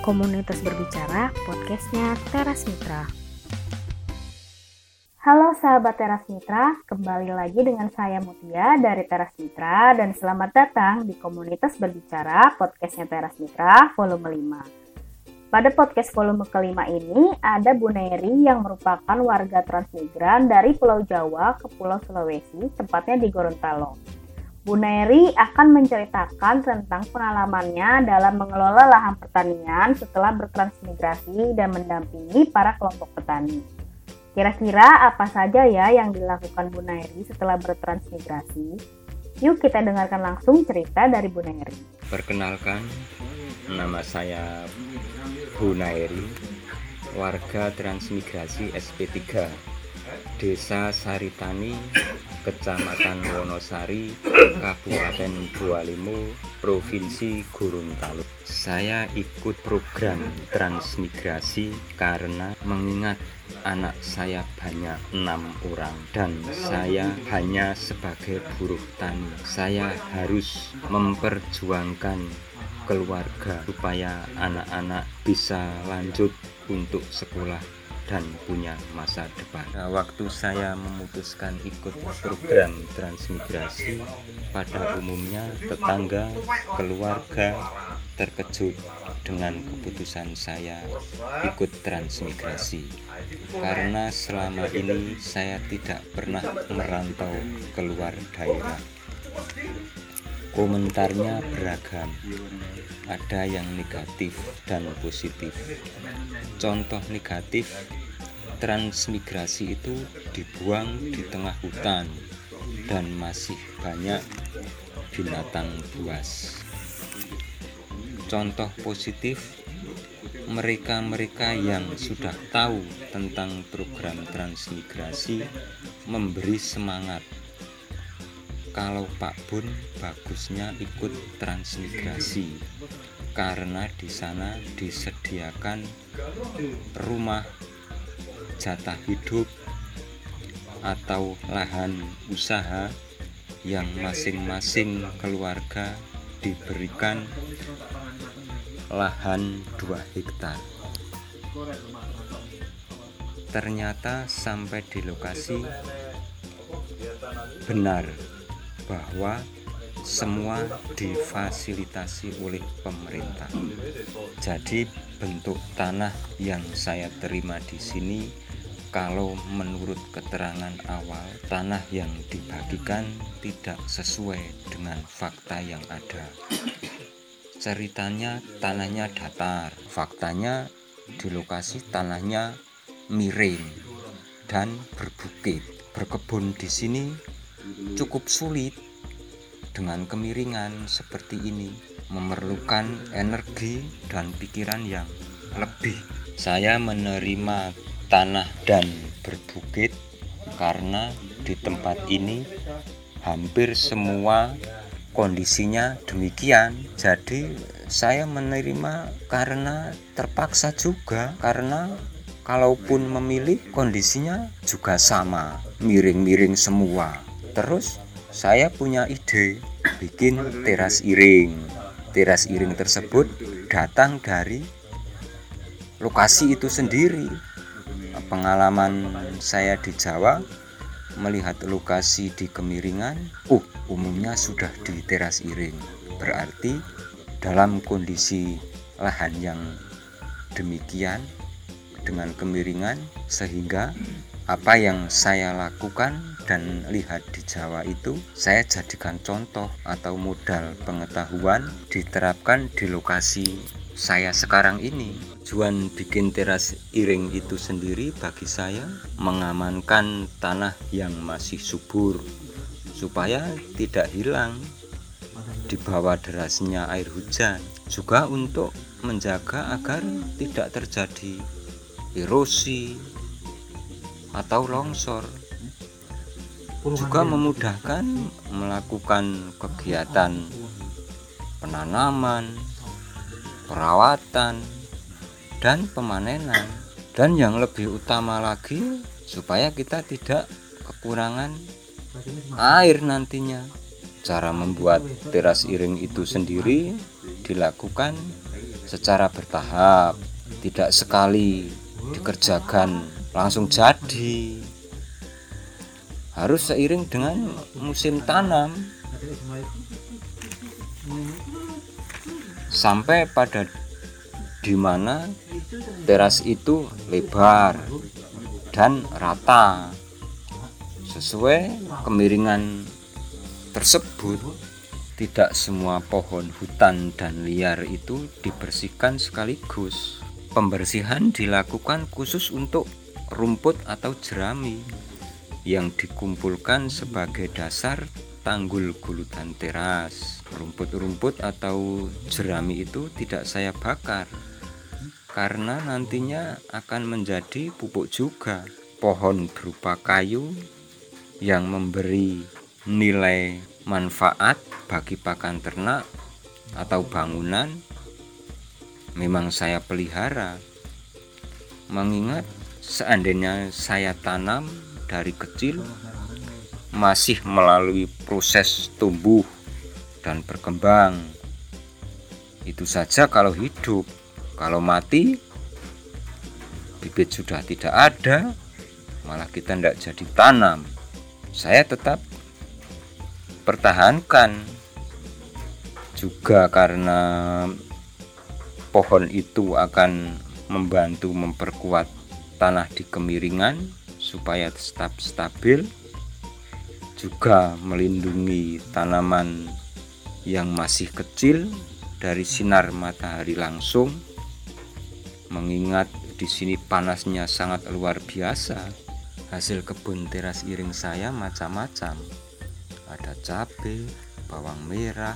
Komunitas Berbicara, podcastnya Teras Mitra. Halo sahabat Teras Mitra, kembali lagi dengan saya Mutia dari Teras Mitra dan selamat datang di Komunitas Berbicara, podcastnya Teras Mitra, volume 5. Pada podcast volume kelima ini, ada Bu Neri yang merupakan warga transmigran dari Pulau Jawa ke Pulau Sulawesi, tepatnya di Gorontalo. Bu Neri akan menceritakan tentang pengalamannya dalam mengelola lahan pertanian setelah bertransmigrasi dan mendampingi para kelompok petani. Kira-kira apa saja ya yang dilakukan Bu Neri setelah bertransmigrasi? Yuk kita dengarkan langsung cerita dari Bu Neri. Perkenalkan, nama saya Bu Nairi, warga transmigrasi SP3, Desa Saritani, Kecamatan Wonosari, Kabupaten Bualimo, Provinsi Gorontalo. Saya ikut program transmigrasi karena mengingat anak saya banyak enam orang dan saya hanya sebagai buruh tani. Saya harus memperjuangkan keluarga supaya anak-anak bisa lanjut untuk sekolah dan punya masa depan. Nah, waktu saya memutuskan ikut program transmigrasi, pada umumnya tetangga, keluarga terkejut dengan keputusan saya ikut transmigrasi. Karena selama ini saya tidak pernah merantau keluar daerah. Komentarnya beragam. Ada yang negatif dan positif. Contoh negatif transmigrasi itu dibuang di tengah hutan dan masih banyak binatang buas. Contoh positif mereka-mereka yang sudah tahu tentang program transmigrasi memberi semangat. Kalau Pak Bun bagusnya ikut transmigrasi karena di sana disediakan rumah jatah hidup atau lahan usaha yang masing-masing keluarga diberikan lahan 2 hektar. Ternyata sampai di lokasi benar bahwa semua difasilitasi oleh pemerintah. Jadi bentuk tanah yang saya terima di sini kalau menurut keterangan awal tanah yang dibagikan tidak sesuai dengan fakta yang ada. Ceritanya tanahnya datar faktanya di lokasi tanahnya miring dan berbukit. Berkebun di sini cukup sulit dengan kemiringan seperti ini memerlukan energi dan pikiran yang lebih. Saya menerima tanah dan berbukit karena di tempat ini hampir semua kondisinya demikian. Jadi saya menerima karena terpaksa juga karena kalaupun memilih kondisinya juga sama miring-miring semua. Terus saya punya ide bikin teras iring. Teras iring tersebut datang dari lokasi itu sendiri pengalaman saya di Jawa melihat lokasi di Kemiringan, uh, umumnya sudah di teras iring. Berarti dalam kondisi lahan yang demikian dengan kemiringan sehingga apa yang saya lakukan dan lihat di Jawa itu saya jadikan contoh atau modal pengetahuan diterapkan di lokasi saya sekarang ini tujuan bikin teras iring itu sendiri bagi saya mengamankan tanah yang masih subur supaya tidak hilang di bawah derasnya air hujan. Juga untuk menjaga agar tidak terjadi erosi atau longsor. Juga memudahkan melakukan kegiatan penanaman perawatan dan pemanenan. Dan yang lebih utama lagi supaya kita tidak kekurangan air nantinya. Cara membuat teras iring itu sendiri dilakukan secara bertahap tidak sekali dikerjakan langsung jadi. Harus seiring dengan musim tanam sampai pada di mana teras itu lebar dan rata sesuai kemiringan tersebut tidak semua pohon hutan dan liar itu dibersihkan sekaligus. Pembersihan dilakukan khusus untuk rumput atau jerami yang dikumpulkan sebagai dasar tanggul gulutan teras. Rumput-rumput atau jerami itu tidak saya bakar karena nantinya akan menjadi pupuk juga. Pohon berupa kayu yang memberi nilai manfaat bagi pakan ternak atau bangunan memang saya pelihara mengingat seandainya saya tanam dari kecil masih melalui proses tumbuh dan berkembang. Itu saja kalau hidup. Kalau mati bibit sudah tidak ada malah kita tidak jadi tanam. Saya tetap pertahankan juga karena pohon itu akan membantu memperkuat tanah di kemiringan supaya tetap stabil juga melindungi tanaman yang masih kecil dari sinar matahari langsung mengingat di sini panasnya sangat luar biasa Hasil kebun teras iring saya macam-macam. Ada cabai, bawang merah,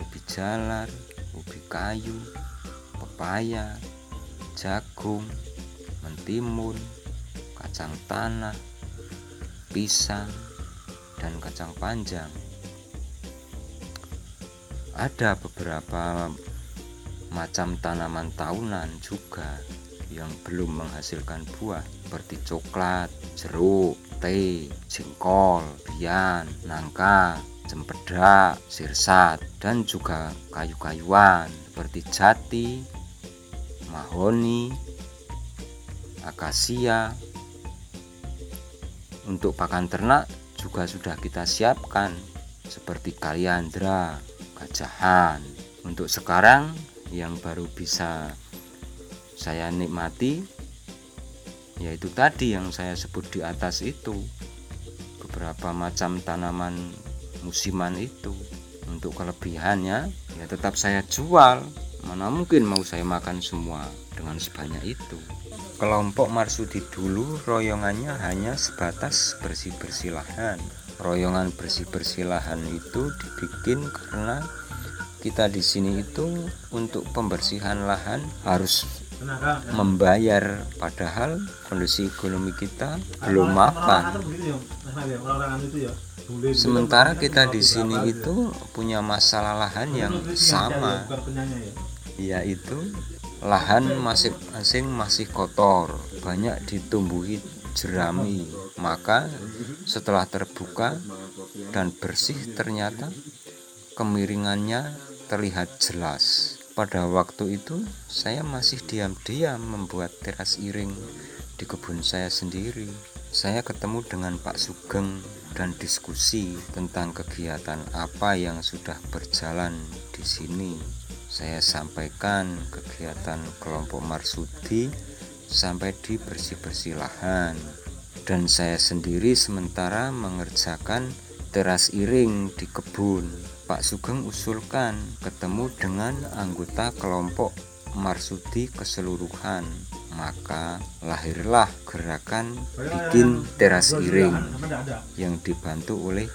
ubi jalar, ubi kayu, pepaya, jagung, mentimun, kacang tanah, pisang, dan kacang panjang. Ada beberapa macam tanaman tahunan juga yang belum menghasilkan buah seperti coklat, jeruk, teh, jengkol, bian, nangka, cempedak, sirsat, dan juga kayu-kayuan seperti jati, mahoni, akasia. Untuk pakan ternak juga sudah kita siapkan seperti kaliandra, gajahan. Untuk sekarang yang baru bisa saya nikmati yaitu tadi yang saya sebut di atas itu. Beberapa macam tanaman musiman itu. Untuk kelebihannya ya tetap saya jual. Mana mungkin mau saya makan semua dengan sebanyak itu kelompok Marsudi dulu royongannya hanya sebatas bersih-bersih lahan royongan bersih-bersih lahan itu dibikin karena kita di sini itu untuk pembersihan lahan harus membayar. Padahal kondisi ekonomi kita belum mapan. Sementara kita di sini itu punya masalah lahan yang sama yaitu lahan masing-masing masih kotor banyak ditumbuhi jerami maka setelah terbuka dan bersih ternyata kemiringannya terlihat jelas pada waktu itu saya masih diam-diam membuat teras iring di kebun saya sendiri. Saya ketemu dengan Pak Sugeng dan diskusi tentang kegiatan apa yang sudah berjalan di sini. Saya sampaikan kegiatan kelompok Marsudi sampai di bersih-bersih lahan. Dan saya sendiri sementara mengerjakan teras iring di kebun. Pak Sugeng usulkan ketemu dengan anggota kelompok Marsudi keseluruhan. Maka lahirlah gerakan bikin teras iring yang dibantu oleh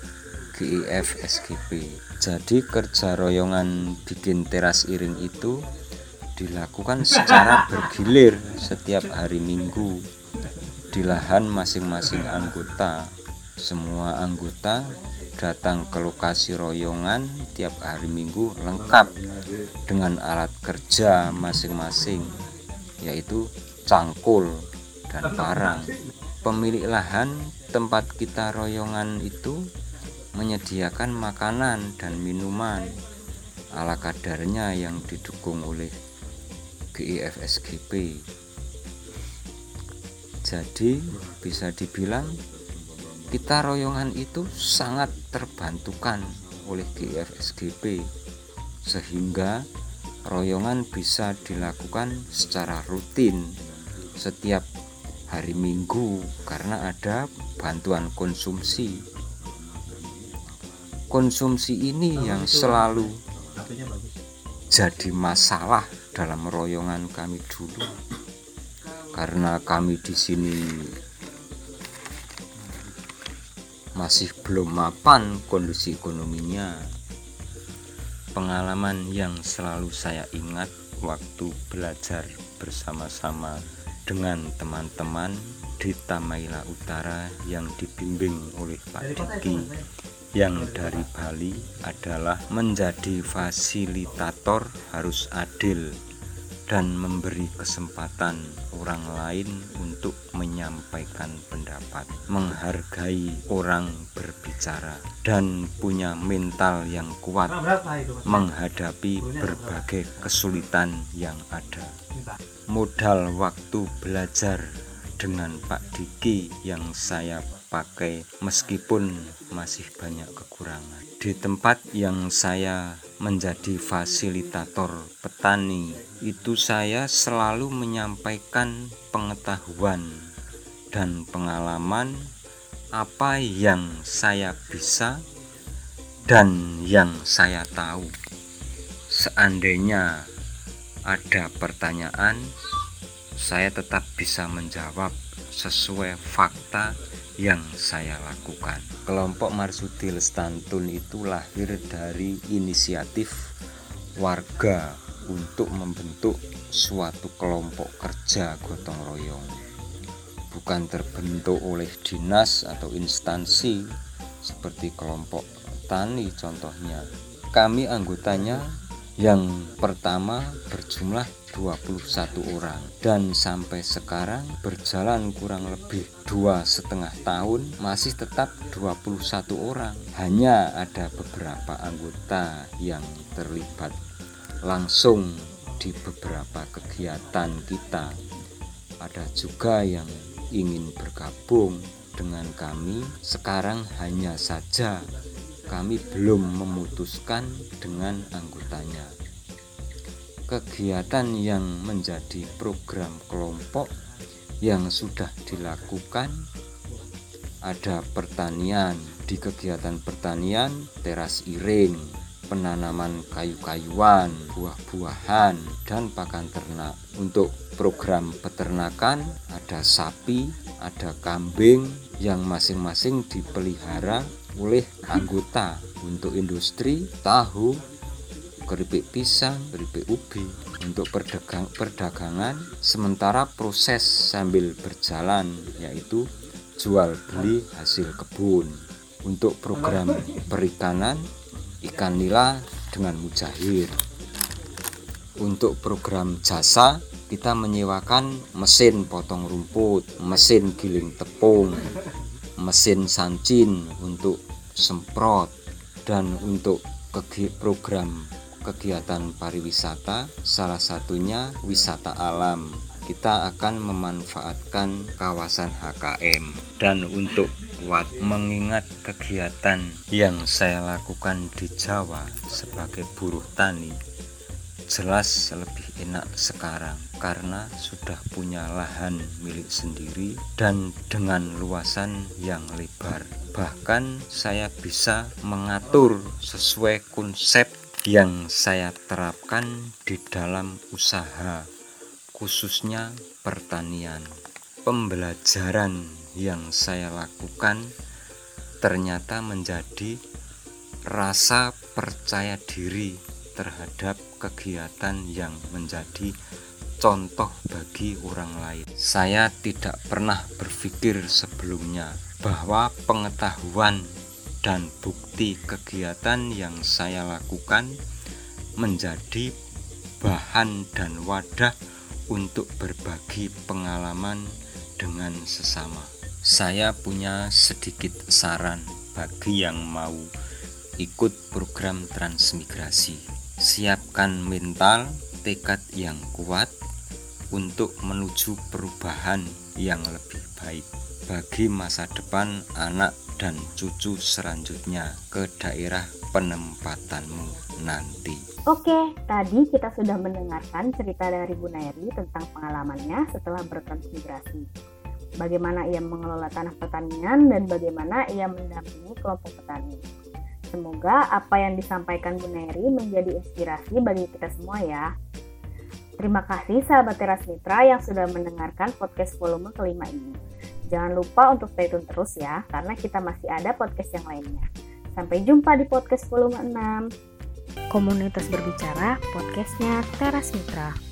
GIF SGP jadi kerja royongan bikin teras iring itu dilakukan secara bergilir setiap hari minggu di lahan masing-masing anggota. Semua anggota datang ke lokasi royongan tiap hari minggu lengkap dengan alat kerja masing-masing yaitu cangkul dan parang pemilik lahan tempat kita royongan itu menyediakan makanan dan minuman ala kadarnya yang didukung oleh GIFSGP. Jadi bisa dibilang kita royongan itu sangat terbantukan oleh GIFSGP sehingga royongan bisa dilakukan secara rutin setiap hari Minggu karena ada bantuan konsumsi. Konsumsi ini yang selalu jadi masalah dalam royongan kami dulu. Karena kami di sini masih belum mapan kondisi ekonominya. Pengalaman yang selalu saya ingat waktu belajar bersama-sama dengan teman-teman di Tamaila Utara yang dibimbing oleh Pak Diki yang dari Bali adalah menjadi fasilitator harus adil dan memberi kesempatan orang lain untuk menyampaikan pendapat, menghargai orang berbicara, dan punya mental yang kuat menghadapi berbagai kesulitan yang ada. Modal waktu belajar dengan Pak Diki yang saya pakai meskipun masih banyak kekurangan. Di tempat yang saya menjadi fasilitator petani, itu saya selalu menyampaikan pengetahuan dan pengalaman apa yang saya bisa dan yang saya tahu. Seandainya ada pertanyaan, saya tetap bisa menjawab sesuai fakta yang saya lakukan. Kelompok Marsudil Stantun itu lahir dari inisiatif warga untuk membentuk suatu kelompok kerja gotong royong. Bukan terbentuk oleh dinas atau instansi seperti kelompok tani contohnya. Kami anggotanya yang pertama berjumlah 21 orang. Dan sampai sekarang berjalan kurang lebih dua setengah tahun masih tetap 21 orang. Hanya ada beberapa anggota yang terlibat langsung di beberapa kegiatan kita. Ada juga yang ingin bergabung dengan kami. Sekarang hanya saja kami belum memutuskan dengan anggotanya. Kegiatan yang menjadi program kelompok yang sudah dilakukan ada pertanian. Di kegiatan pertanian teras iring penanaman kayu-kayuan buah-buahan dan pakan ternak. Untuk program peternakan ada sapi ada kambing yang masing-masing dipelihara oleh anggota untuk industri tahu keripik pisang, keripik ubi untuk perdagang, perdagangan. Sementara proses sambil berjalan yaitu jual beli hasil kebun. Untuk program perikanan ikan nila dengan mujahir. Untuk program jasa kita menyewakan mesin potong rumput mesin giling tepung mesin sancin untuk semprot dan untuk program kegiatan pariwisata, salah satunya wisata alam. Kita akan memanfaatkan kawasan HKM dan untuk kuat mengingat kegiatan yang saya lakukan di Jawa sebagai buruh tani jelas lebih enak sekarang karena sudah punya lahan milik sendiri dan dengan luasan yang lebar bahkan saya bisa mengatur sesuai konsep yang saya terapkan di dalam usaha, khususnya pertanian. Pembelajaran yang saya lakukan ternyata menjadi rasa percaya diri terhadap kegiatan yang menjadi contoh bagi orang lain. Saya tidak pernah berpikir sebelumnya bahwa pengetahuan dan bukti kegiatan yang saya lakukan menjadi bahan dan wadah untuk berbagi pengalaman dengan sesama. Saya punya sedikit saran bagi yang mau ikut program transmigrasi. Siapkan mental, tekad yang kuat, untuk menuju perubahan yang lebih baik bagi masa depan anak dan cucu selanjutnya ke daerah penempatanmu nanti. Oke, tadi kita sudah mendengarkan cerita dari Bu Nairi tentang pengalamannya setelah bertransmigrasi. Bagaimana ia mengelola tanah pertanian dan bagaimana ia mendampingi kelompok petani. Semoga apa yang disampaikan Bu Nairi menjadi inspirasi bagi kita semua ya. Terima kasih sahabat Teras Mitra yang sudah mendengarkan podcast volume kelima ini. Jangan lupa untuk stay tune terus ya, karena kita masih ada podcast yang lainnya. Sampai jumpa di podcast volume 6. Komunitas Berbicara, podcastnya Teras Mitra.